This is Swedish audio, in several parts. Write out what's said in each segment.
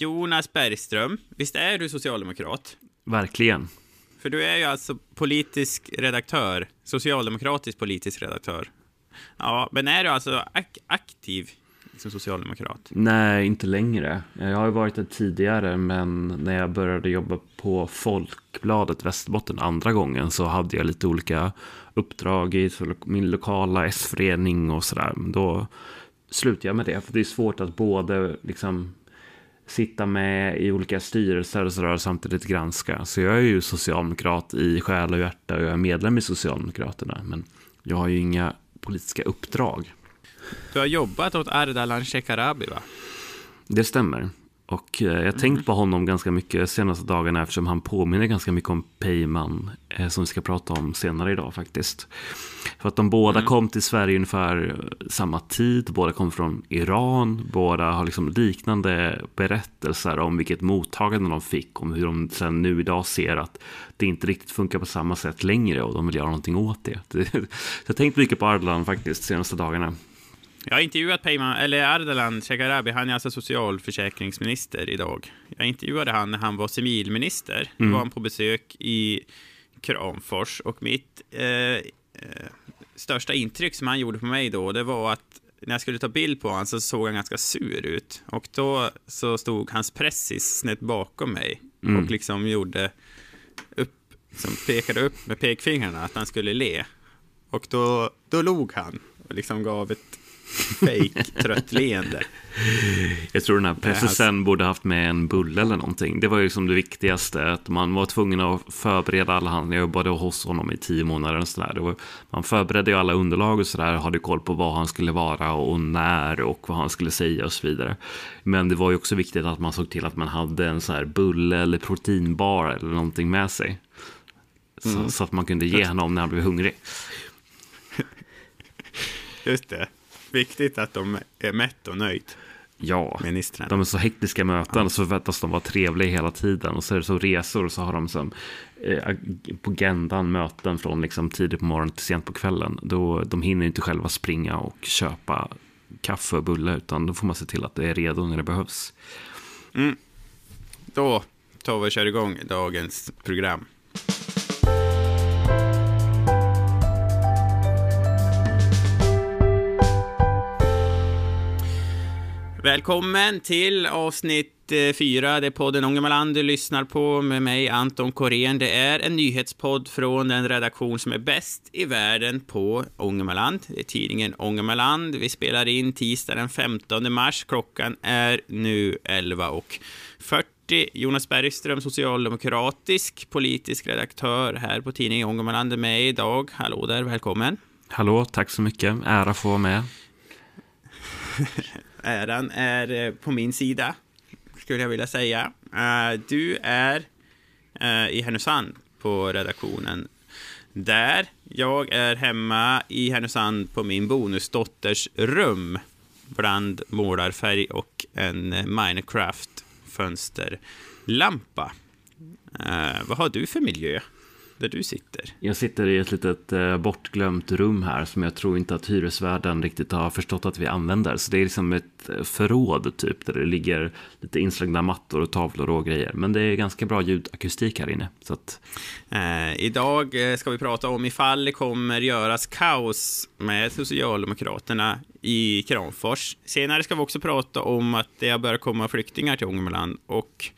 Jonas Bergström, visst är du socialdemokrat? Verkligen. För du är ju alltså politisk redaktör, socialdemokratisk politisk redaktör. Ja, men är du alltså ak aktiv som socialdemokrat? Nej, inte längre. Jag har ju varit det tidigare, men när jag började jobba på Folkbladet Västerbotten andra gången så hade jag lite olika uppdrag i min lokala S-förening och sådär. Då slutade jag med det, för det är svårt att både liksom sitta med i olika styrelser och sådär samtidigt granska. Så jag är ju socialdemokrat i själ och hjärta och jag är medlem i Socialdemokraterna. Men jag har ju inga politiska uppdrag. Du har jobbat åt Ardalan Shekarabi, va? Det stämmer. Och eh, jag har tänkt på honom ganska mycket de senaste dagarna eftersom han påminner ganska mycket om Peyman eh, som vi ska prata om senare idag faktiskt. För att de båda mm. kom till Sverige ungefär samma tid, båda kom från Iran, båda har liksom liknande berättelser om vilket mottagande de fick, om hur de sen nu idag ser att det inte riktigt funkar på samma sätt längre och de vill göra någonting åt det. jag har tänkt mycket på Ardalan faktiskt de senaste dagarna. Jag har intervjuat Peyman, eller Ardalan Shekarabi, han är alltså socialförsäkringsminister idag. Jag intervjuade han när han var civilminister. Mm. Då var han på besök i Kramfors och mitt eh, eh, största intryck som han gjorde på mig då, det var att när jag skulle ta bild på honom så såg han ganska sur ut. Och då så stod hans pressis snett bakom mig mm. och liksom gjorde upp, som pekade upp med pekfingrarna att han skulle le. Och då, då log han och liksom gav ett fake trött leende. Jag tror den här pressen alltså... borde haft med en bulle eller någonting. Det var ju liksom det viktigaste. Att man var tvungen att förbereda alla handlingar. Jag jobbade hos honom i tio månader. Och så. Var, man förberedde ju alla underlag och sådär. Hade koll på vad han skulle vara och när och vad han skulle säga och så vidare. Men det var ju också viktigt att man såg till att man hade en så här bulle eller proteinbar eller någonting med sig. Så, mm. så att man kunde ge honom när han blev hungrig. Just det viktigt att de är mätt och nöjd. Ja, ministrarna. de är så hektiska möten och så förväntas de vara trevliga hela tiden. Och så är det så resor och så har de som, eh, på agendan möten från liksom tidigt på morgonen till sent på kvällen. Då, de hinner inte själva springa och köpa kaffe och bulle utan då får man se till att det är redo när det behövs. Mm. Då tar vi och kör igång dagens program. Välkommen till avsnitt eh, fyra. Det är podden Ångermanland du lyssnar på med mig, Anton Korén. Det är en nyhetspodd från den redaktion som är bäst i världen på Ångermanland. Det är tidningen Ångermanland. Vi spelar in tisdag den 15 mars. Klockan är nu 11.40. Jonas Bergström, socialdemokratisk politisk redaktör här på tidningen Ångermanland är med idag. Hallå där, välkommen. Hallå, tack så mycket. Ära att få vara med. äran är eh, på min sida, skulle jag vilja säga. Eh, du är eh, i Härnösand på redaktionen där. Jag är hemma i Härnösand på min bonusdotters rum bland målarfärg och en Minecraft-fönsterlampa. vad har du för miljö? Där du sitter? Jag sitter i ett litet eh, bortglömt rum här som jag tror inte att hyresvärden riktigt har förstått att vi använder. Så det är liksom ett eh, förråd typ där det ligger lite inslagna mattor och tavlor och grejer. Men det är ganska bra ljudakustik här inne. Så att... eh, idag eh, ska vi prata om ifall det kommer göras kaos med Socialdemokraterna i Kramfors. Senare ska vi också prata om att det har börjat komma flyktingar till Ångermanland och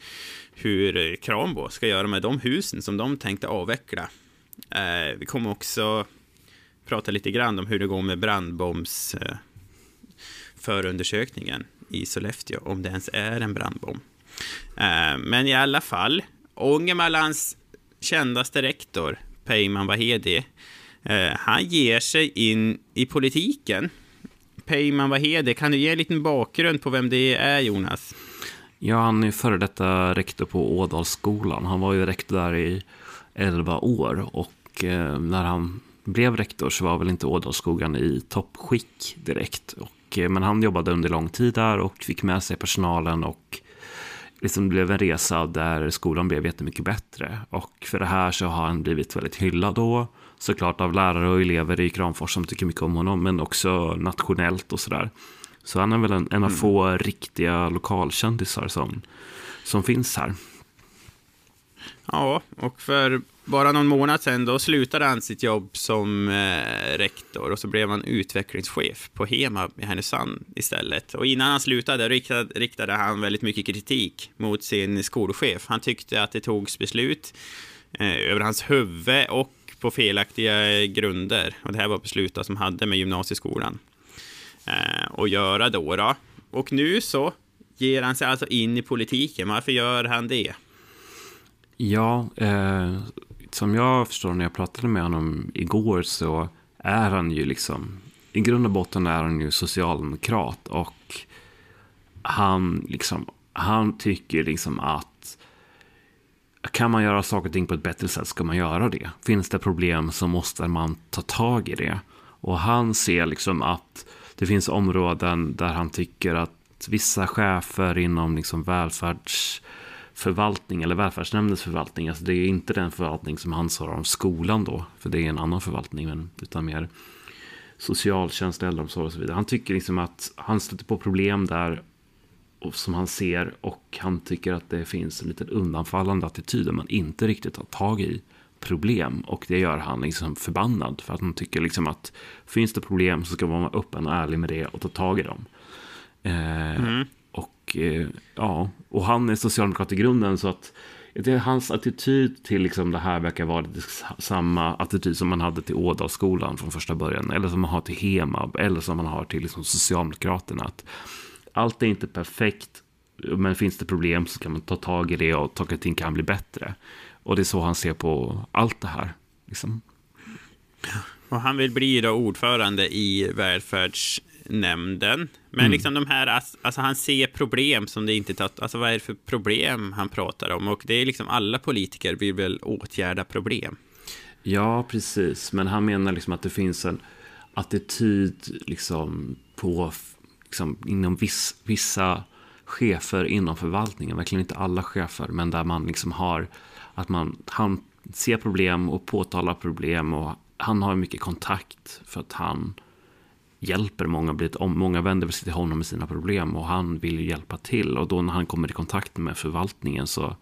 hur eh, Krambo ska göra med de husen som de tänkte avveckla. Eh, vi kommer också prata lite grann om hur det går med brandbombs eh, förundersökningen i Sollefteå, om det ens är en brandbomb. Eh, men i alla fall, Ångermanlands kändaste rektor, Peyman Vahedi, eh, han ger sig in i politiken. Peyman Vahedi, kan du ge en liten bakgrund på vem det är, Jonas? Ja, han är före detta rektor på Ådalsskolan. Han var ju rektor där i 11 år och eh, när han blev rektor så var väl inte Ådalsskolan i toppskick direkt. Och, eh, men han jobbade under lång tid där och fick med sig personalen och liksom blev en resa där skolan blev jättemycket bättre. Och för det här så har han blivit väldigt hyllad då. Såklart av lärare och elever i Kramfors som tycker mycket om honom, men också nationellt och sådär. Så han är väl en, en av mm. få riktiga lokalkändisar som, som finns här. Ja, och för bara någon månad sedan då slutade han sitt jobb som eh, rektor och så blev han utvecklingschef på Hema i Härnösand istället. Och innan han slutade riktade, riktade han väldigt mycket kritik mot sin skolchef. Han tyckte att det togs beslut eh, över hans huvud och på felaktiga grunder. Och det här var beslut som hade med gymnasieskolan eh, göra då, då. Och nu så ger han sig alltså in i politiken. Varför gör han det? Ja, eh, som jag förstår när jag pratade med honom igår så är han ju liksom, i grund och botten är han ju socialdemokrat och han liksom, han tycker liksom att kan man göra saker och ting på ett bättre sätt ska man göra det. Finns det problem så måste man ta tag i det. Och han ser liksom att det finns områden där han tycker att vissa chefer inom liksom välfärds förvaltning eller välfärdsnämndens förvaltning. Alltså det är inte den förvaltning som ansvarar om skolan då, för det är en annan förvaltning, men, utan mer socialtjänst, äldreomsorg och så vidare. Han tycker liksom att han stöter på problem där som han ser och han tycker att det finns en liten undanfallande attityd där man inte riktigt tar tag i problem och det gör han liksom förbannad för att han tycker liksom att finns det problem så ska man vara öppen och ärlig med det och ta tag i dem. Eh, mm. Och eh, ja, och han är socialdemokrat i grunden så att det hans attityd till liksom det här verkar vara samma attityd som man hade till Ådalsskolan från första början. Eller som man har till Hemab. Eller som man har till liksom Socialdemokraterna. Att allt är inte perfekt. Men finns det problem så kan man ta tag i det och saker och ting kan bli bättre. Och det är så han ser på allt det här. Liksom. Och han vill bli då ordförande i välfärdsnämnden. Men mm. liksom de här, alltså han ser problem som det inte tar, alltså vad är det för problem han pratar om? Och det är liksom alla politiker vill väl åtgärda problem. Ja, precis. Men han menar liksom att det finns en attityd liksom på, liksom inom viss, vissa chefer inom förvaltningen, verkligen inte alla chefer, men där man liksom har att man, han ser problem och påtalar problem och han har mycket kontakt för att han hjälper många, många vänder sig till honom med sina problem och han vill ju hjälpa till. Och då när han kommer i kontakt med förvaltningen så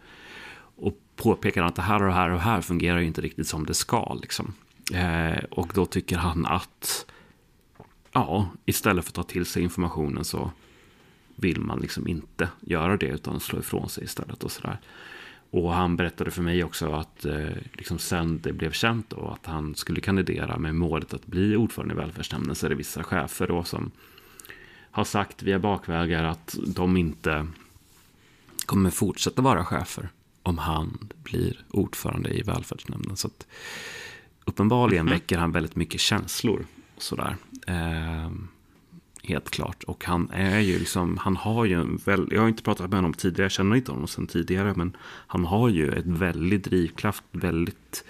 och påpekar att det här och det här och det här fungerar ju inte riktigt som det ska. Liksom. Eh, och då tycker han att ja, istället för att ta till sig informationen så vill man liksom inte göra det utan slå ifrån sig istället och sådär. Och han berättade för mig också att eh, liksom sen det blev känt då, att han skulle kandidera med målet att bli ordförande i välfärdsnämnden så är det vissa chefer då som har sagt via bakvägar att de inte kommer fortsätta vara chefer om han blir ordförande i välfärdsnämnden. Så att uppenbarligen mm väcker han väldigt mycket känslor. Sådär. Eh, Helt klart. Och han är ju liksom, han har ju en väl, jag har inte pratat med honom tidigare, jag känner inte honom sedan tidigare, men han har ju ett väldigt drivkraft, väldigt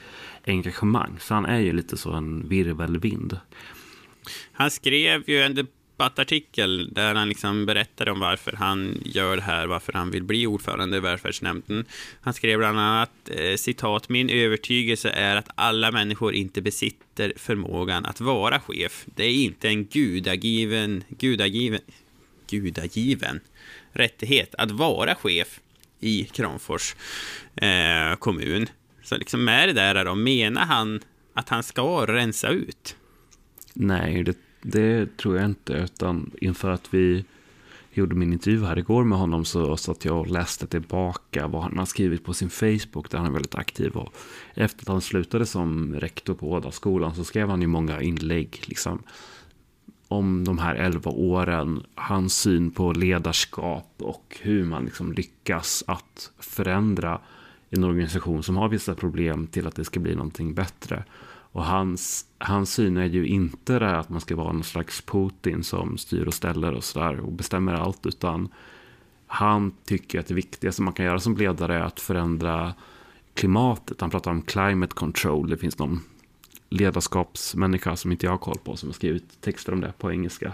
engagemang. Så han är ju lite så en virvelvind. Han skrev ju en debattartikel där han liksom berättade om varför han gör det här, varför han vill bli ordförande i välfärdsnämnden. Han skrev bland annat eh, citat, min övertygelse är att alla människor inte besitter förmågan att vara chef. Det är inte en gudagiven, gudagiven, gudagiven rättighet att vara chef i Kramfors eh, kommun. Så liksom med det där då, menar han att han ska rensa ut? Nej, det det tror jag inte, utan inför att vi gjorde min intervju här igår med honom så satt jag och läste tillbaka vad han har skrivit på sin Facebook där han är väldigt aktiv. Och efter att han slutade som rektor på Ådalsskolan så skrev han ju många inlägg liksom, om de här elva åren, hans syn på ledarskap och hur man liksom lyckas att förändra en organisation som har vissa problem till att det ska bli någonting bättre. Och hans, hans syn är ju inte det att man ska vara någon slags Putin som styr och ställer och sådär och bestämmer allt. Utan han tycker att det viktigaste man kan göra som ledare är att förändra klimatet. Han pratar om climate control. Det finns någon ledarskapsmänniska som inte jag har koll på som har skrivit texter om det på engelska.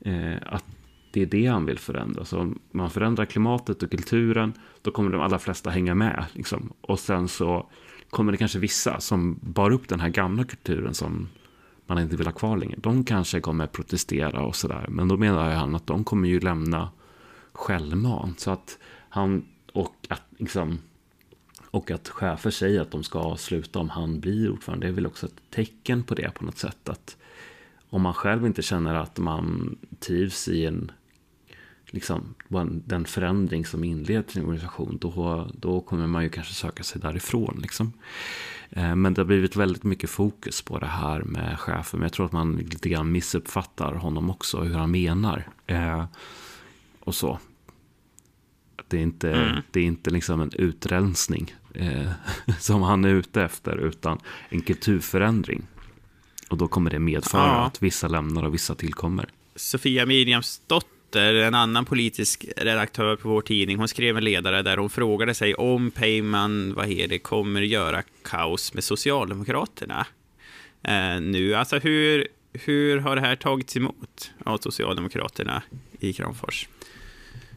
Eh, att det är det han vill förändra. Så om man förändrar klimatet och kulturen, då kommer de allra flesta hänga med. Liksom. Och sen så kommer det kanske vissa som bar upp den här gamla kulturen som man inte vill ha kvar längre. De kanske kommer protestera och sådär. Men då menar han att de kommer ju lämna självmant. Så att han och att liksom och att chefer säger att de ska sluta om han blir ordförande. Det är väl också ett tecken på det på något sätt. Att om man själv inte känner att man trivs i en liksom, den förändring som inleds i en organisation, då, då kommer man ju kanske söka sig därifrån. Liksom. Eh, men det har blivit väldigt mycket fokus på det här med chefen. Men jag tror att man lite grann missuppfattar honom också, hur han menar. Eh, och så. Det är inte, mm. det är inte liksom en utrensning eh, som han är ute efter, utan en kulturförändring. Och då kommer det medföra ja. att vissa lämnar och vissa tillkommer. Sofia Dotter, en annan politisk redaktör på vår tidning, hon skrev en ledare där hon frågade sig om Peyman vad det, kommer göra kaos med Socialdemokraterna eh, nu. Alltså hur, hur har det här tagits emot av Socialdemokraterna i Kramfors?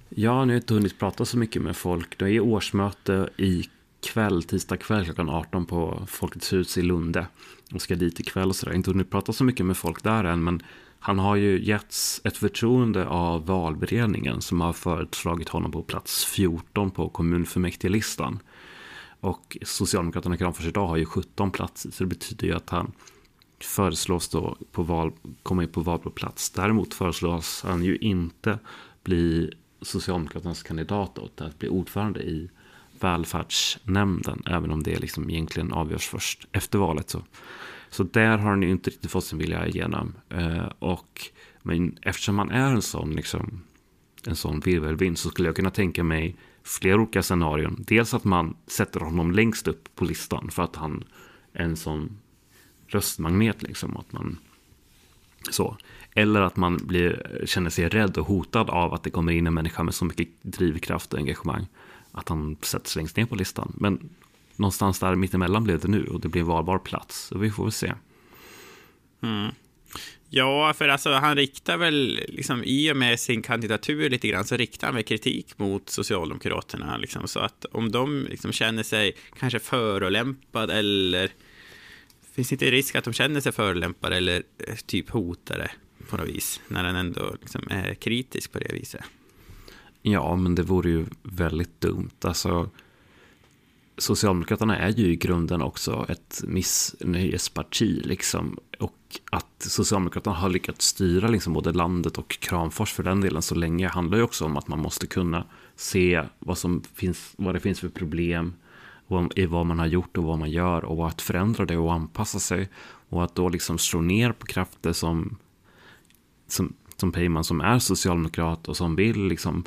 Ja, nu har jag inte hunnit prata så mycket med folk. Det är årsmöte i kväll, tisdag kväll klockan 18 på Folkets hus i Lunde. Jag ska dit ikväll och sådär. Inte hunnit prata så mycket med folk där än, men han har ju getts ett förtroende av valberedningen som har föreslagit honom på plats 14 på kommunfullmäktigelistan. Och Socialdemokraterna i Kramfors idag har ju 17 platser, så det betyder ju att han föreslås då på val, komma in på val på plats. Däremot föreslås han ju inte bli Socialdemokraternas kandidat utan att bli ordförande i välfärdsnämnden, även om det liksom egentligen avgörs först efter valet. Så, så där har han ju inte riktigt fått sin vilja igenom. Eh, och, men eftersom han är en sån, liksom, en sån virvelvind så skulle jag kunna tänka mig flera olika scenarion. Dels att man sätter honom längst upp på listan för att han är en sån röstmagnet. Liksom, att man, så. Eller att man blir, känner sig rädd och hotad av att det kommer in en människa med så mycket drivkraft och engagemang att han sätts längst ner på listan. Men någonstans där mittemellan blev det nu och det blev valbar plats. Så vi får väl se. Mm. Ja, för alltså han riktar väl, liksom, i och med sin kandidatur lite grann, så riktar han väl kritik mot Socialdemokraterna. Liksom, så att om de liksom känner sig kanske förolämpade eller finns det inte risk att de känner sig förolämpade eller eh, typ hotade på något vis, när han ändå liksom är kritisk på det viset? Ja, men det vore ju väldigt dumt. Alltså, Socialdemokraterna är ju i grunden också ett missnöjesparti. Liksom. Och att Socialdemokraterna har lyckats styra liksom, både landet och Kramfors för den delen så länge handlar ju också om att man måste kunna se vad, som finns, vad det finns för problem i vad man har gjort och vad man gör och att förändra det och anpassa sig. Och att då liksom slå ner på krafter som, som, som Peyman som är socialdemokrat och som vill liksom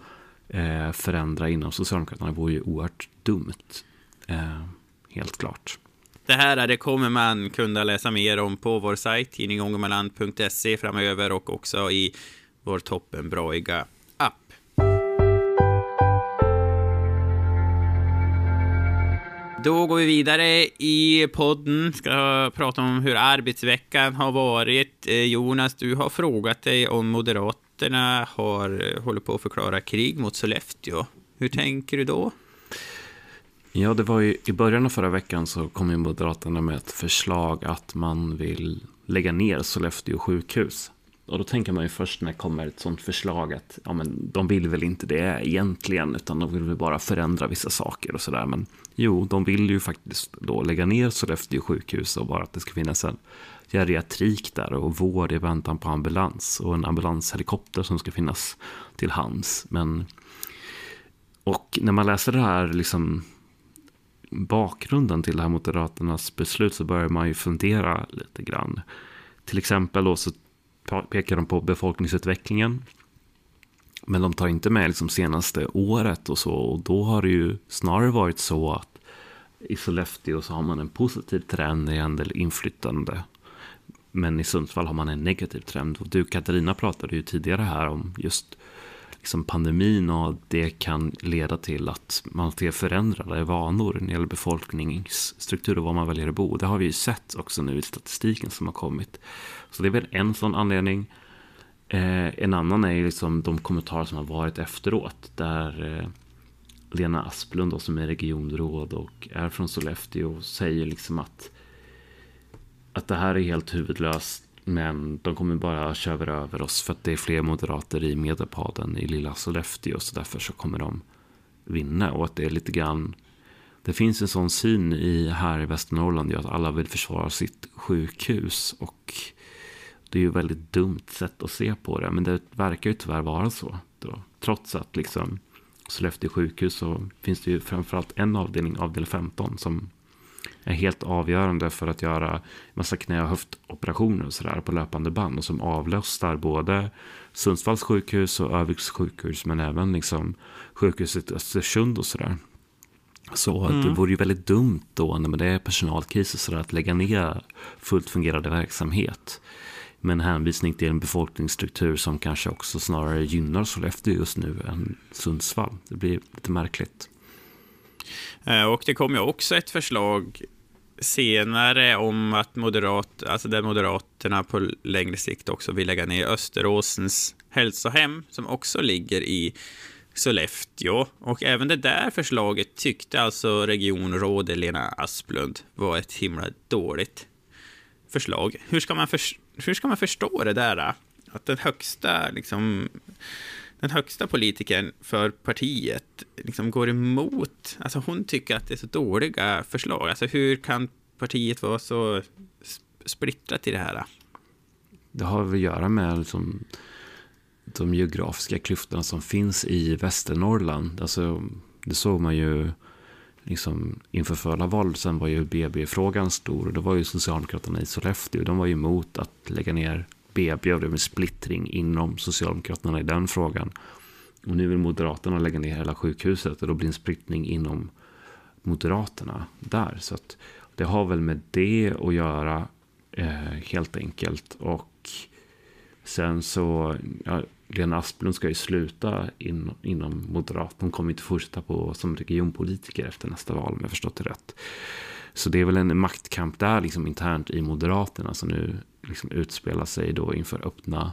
eh, förändra inom Socialdemokraterna vore ju oerhört dumt. Eh, helt klart. Det här det kommer man kunna läsa mer om på vår sajt tidningångermanland.se framöver och också i vår toppenbraiga app. Då går vi vidare i podden. Ska prata om hur arbetsveckan har varit. Eh, Jonas, du har frågat dig om Moderaterna har, eh, håller på att förklara krig mot Sollefteå. Hur tänker du då? Ja, det var ju i början av förra veckan så kom ju Moderaterna med ett förslag att man vill lägga ner Sollefteå sjukhus. Och då tänker man ju först när det kommer ett sånt förslag att ja, men de vill väl inte det egentligen, utan de vill väl bara förändra vissa saker och sådär. Men jo, de vill ju faktiskt då lägga ner Sollefteå sjukhus och bara att det ska finnas en geriatrik där och vård i väntan på ambulans och en ambulanshelikopter som ska finnas till hands. Men, och när man läser det här liksom bakgrunden till det här Moderaternas beslut så börjar man ju fundera lite grann. Till exempel då så pekar de på befolkningsutvecklingen. Men de tar inte med liksom senaste året och så. Och då har det ju snarare varit så att i Sollefteå så har man en positiv trend när det gäller inflyttande men i Sundsvall har man en negativ trend. Och du Katarina pratade ju tidigare här om just liksom pandemin och det kan leda till att man ser förändrade vanor när det gäller befolkningsstruktur och var man väljer att bo. Det har vi ju sett också nu i statistiken som har kommit. Så det är väl en sån anledning. Eh, en annan är ju liksom de kommentarer som har varit efteråt. Där eh, Lena Asplund då, som är regionråd och är från Sollefteå säger liksom att att det här är helt huvudlöst. Men de kommer bara köra över oss för att det är fler moderater i Medelpaden i lilla Sollefteå. Så därför så kommer de vinna. Och att det är lite grann... Det finns en sån syn i, här i Västernorrland att alla vill försvara sitt sjukhus. Och det är ju ett väldigt dumt sätt att se på det. Men det verkar ju tyvärr vara så. Då. Trots att liksom Sollefteå sjukhus så finns det ju framförallt en avdelning, avdelning 15, som är helt avgörande för att göra massa knä och höftoperationer och sådär på löpande band och som avlastar både Sundsvalls sjukhus och Öviks sjukhus men även liksom sjukhuset Östersund och sådär. Så mm. det vore ju väldigt dumt då när det är personalkris och sådär att lägga ner fullt fungerande verksamhet. Med en hänvisning till en befolkningsstruktur som kanske också snarare gynnar Sollefteå just nu än Sundsvall. Det blir lite märkligt. Eh, och det kom ju också ett förslag senare om att moderat, alltså där Moderaterna på längre sikt också vill lägga ner Österåsens hälsohem, som också ligger i Sollefteå. Och även det där förslaget tyckte alltså regionrådet Lena Asplund var ett himla dåligt förslag. Hur ska man, för, hur ska man förstå det där? Att den högsta liksom, den högsta politikern för partiet liksom går emot. Alltså hon tycker att det är så dåliga förslag. Alltså hur kan partiet vara så splittrat i det här? Det har väl att göra med liksom, de geografiska klyftorna som finns i Västernorrland. Alltså, det såg man ju liksom, inför förra valet. Sen var ju BB-frågan stor. Och det var ju Socialdemokraterna i Sollefteå. De var ju emot att lägga ner BB det med splittring inom Socialdemokraterna i den frågan. Och nu vill Moderaterna lägga ner hela sjukhuset och då blir det en splittring inom Moderaterna där. Så att det har väl med det att göra eh, helt enkelt. Och sen så, ja, Lena Asplund ska ju sluta in, inom Moderaterna. Hon kommer inte fortsätta på, som regionpolitiker efter nästa val om jag förstått det rätt. Så det är väl en maktkamp där liksom internt i Moderaterna som nu liksom utspelar sig då inför öppna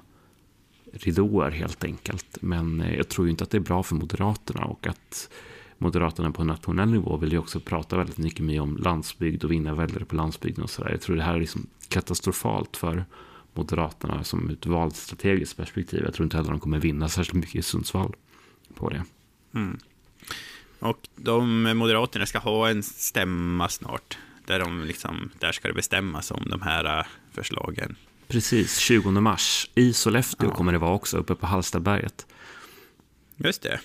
ridåer helt enkelt. Men eh, jag tror ju inte att det är bra för Moderaterna och att Moderaterna på nationell nivå vill ju också prata väldigt mycket mer om landsbygd och vinna väljare på landsbygden och sådär. Jag tror det här är liksom katastrofalt för Moderaterna som ett valstrategiskt perspektiv. Jag tror inte heller de kommer vinna särskilt mycket i Sundsvall på det. Mm. Och de Moderaterna ska ha en stämma snart. Där, de liksom, där ska det bestämmas om de här äh, förslagen. Precis, 20 mars. I Sollefteå ja. kommer det vara också, uppe på Hallstaberget. Just det.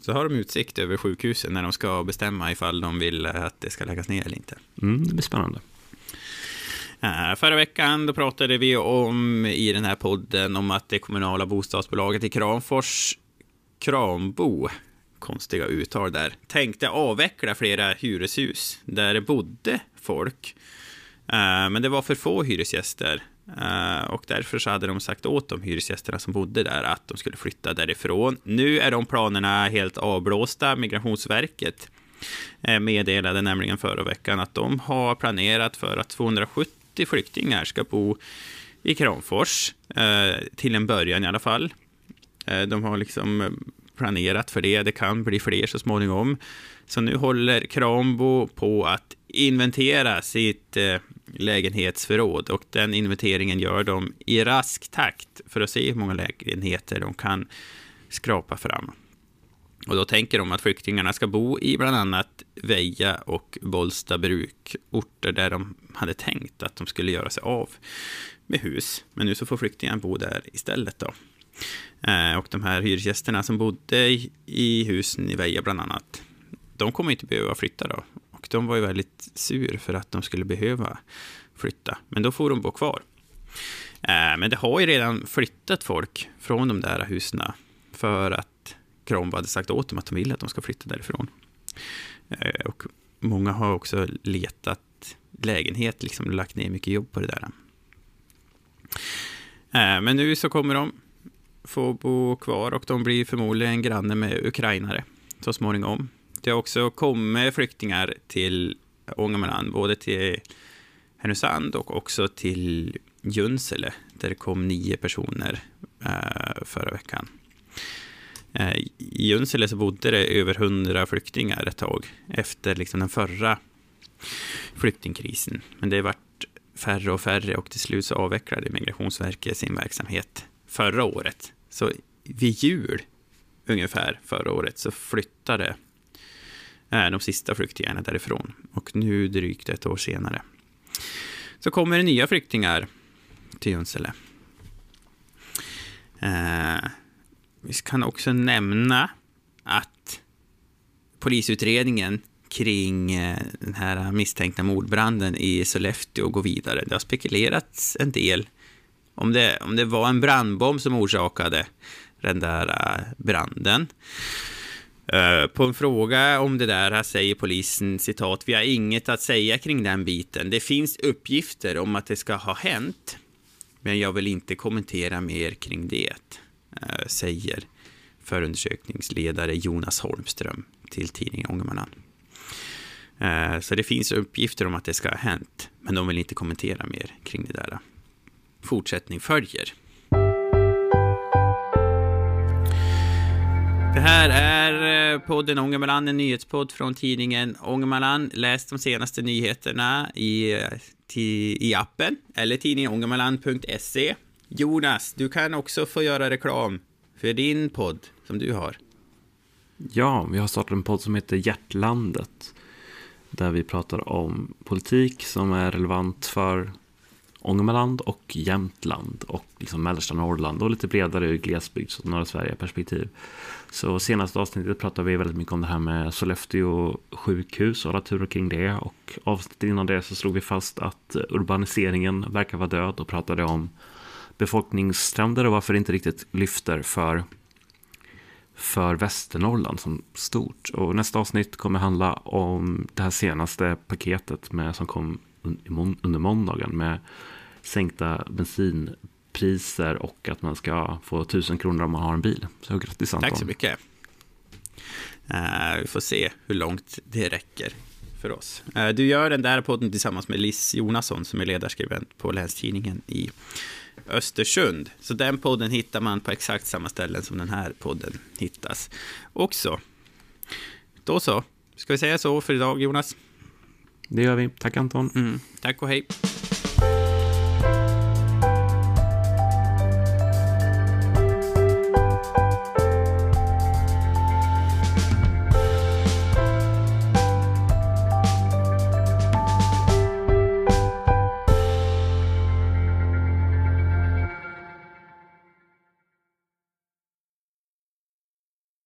Så har de utsikt över sjukhusen när de ska bestämma ifall de vill att det ska läggas ner eller inte. Mm, det blir spännande. Äh, förra veckan då pratade vi om i den här podden om att det kommunala bostadsbolaget i Kramfors, Krambo, konstiga uttal där, tänkte avveckla flera hyreshus där det bodde folk. Eh, men det var för få hyresgäster. Eh, och därför så hade de sagt åt de hyresgästerna som bodde där att de skulle flytta därifrån. Nu är de planerna helt avblåsta. Migrationsverket eh, meddelade nämligen förra veckan att de har planerat för att 270 flyktingar ska bo i Kramfors, till en början i alla fall. De har liksom planerat för det. Det kan bli fler så småningom. Så nu håller Krambo på att inventera sitt eh, lägenhetsförråd och den inventeringen gör de i rask takt för att se hur många lägenheter de kan skrapa fram. Och då tänker de att flyktingarna ska bo i bland annat Veja och Bollstabruk, orter där de hade tänkt att de skulle göra sig av med hus. Men nu så får flyktingarna bo där istället då. Eh, och de här hyresgästerna som bodde i, husen i Veja bland annat, de kommer inte behöva flytta då. Och de var ju väldigt sur för att de skulle behöva flytta, men då får de bo kvar. Eh, men det har ju redan flyttat folk från de där husen för att Kronbo hade sagt åt dem att de vill att de ska flytta därifrån. Eh, och många har också letat lägenhet, liksom lagt ner mycket jobb på det där. Men nu så kommer de få bo kvar och de blir förmodligen granne med ukrainare så småningom. Det har också kommit flyktingar till Ångermanland, både till Härnösand och också till Junsele, där det kom nio personer eh, förra veckan. Eh, I Junsele så bodde det över hundra flyktingar ett tag efter liksom den förra flyktingkrisen. Men det har varit färre och färre och till slut så avvecklade Migrationsverket sin verksamhet förra året. Så vid jul ungefär förra året så flyttade eh, de sista flyktingarna därifrån. Och nu drygt ett år senare så kommer det nya flyktingar till Junsele. Eh, vi kan också nämna att polisutredningen kring eh, den här misstänkta mordbranden i Sollefteå går vidare. Det har spekulerats en del om det, om det var en brandbomb som orsakade den där eh, branden. Eh, på en fråga om det där säger polisen citat, vi har inget att säga kring den biten. Det finns uppgifter om att det ska ha hänt, men jag vill inte kommentera mer kring det, eh, säger förundersökningsledare Jonas Holmström till tidningen Ångermanland. Så det finns uppgifter om att det ska ha hänt, men de vill inte kommentera mer kring det där. Fortsättning följer. Det här är eh, podden Ångermanland, en nyhetspodd från tidningen Ångermanland. Läs de senaste nyheterna i, i appen eller tidningen ångermanland.se. Jonas, du kan också få göra reklam för din podd som du har. Ja, vi har startat en podd som heter Hjärtlandet. Där vi pratar om politik som är relevant för Ångermanland och Jämtland och liksom mellersta Norrland och lite bredare ur glesbygds och norra Sverige-perspektiv. Så senaste avsnittet pratade vi väldigt mycket om det här med Sollefteå sjukhus och alla turer kring det och avsnittet innan det så slog vi fast att urbaniseringen verkar vara död och pratade om befolkningstrender och varför det inte riktigt lyfter för för Västernorrland som stort. Och nästa avsnitt kommer handla om det här senaste paketet med, som kom under måndagen med sänkta bensinpriser och att man ska få tusen kronor om man har en bil. Så grattis Anton. Tack så mycket. Uh, vi får se hur långt det räcker för oss. Uh, du gör den där podden tillsammans med Liss Jonasson som är ledarskribent på Länstidningen i Östersund. Så den podden hittar man på exakt samma ställen som den här podden hittas också. Då så. Ska vi säga så för idag, Jonas? Det gör vi. Tack Anton. Mm. Tack och hej.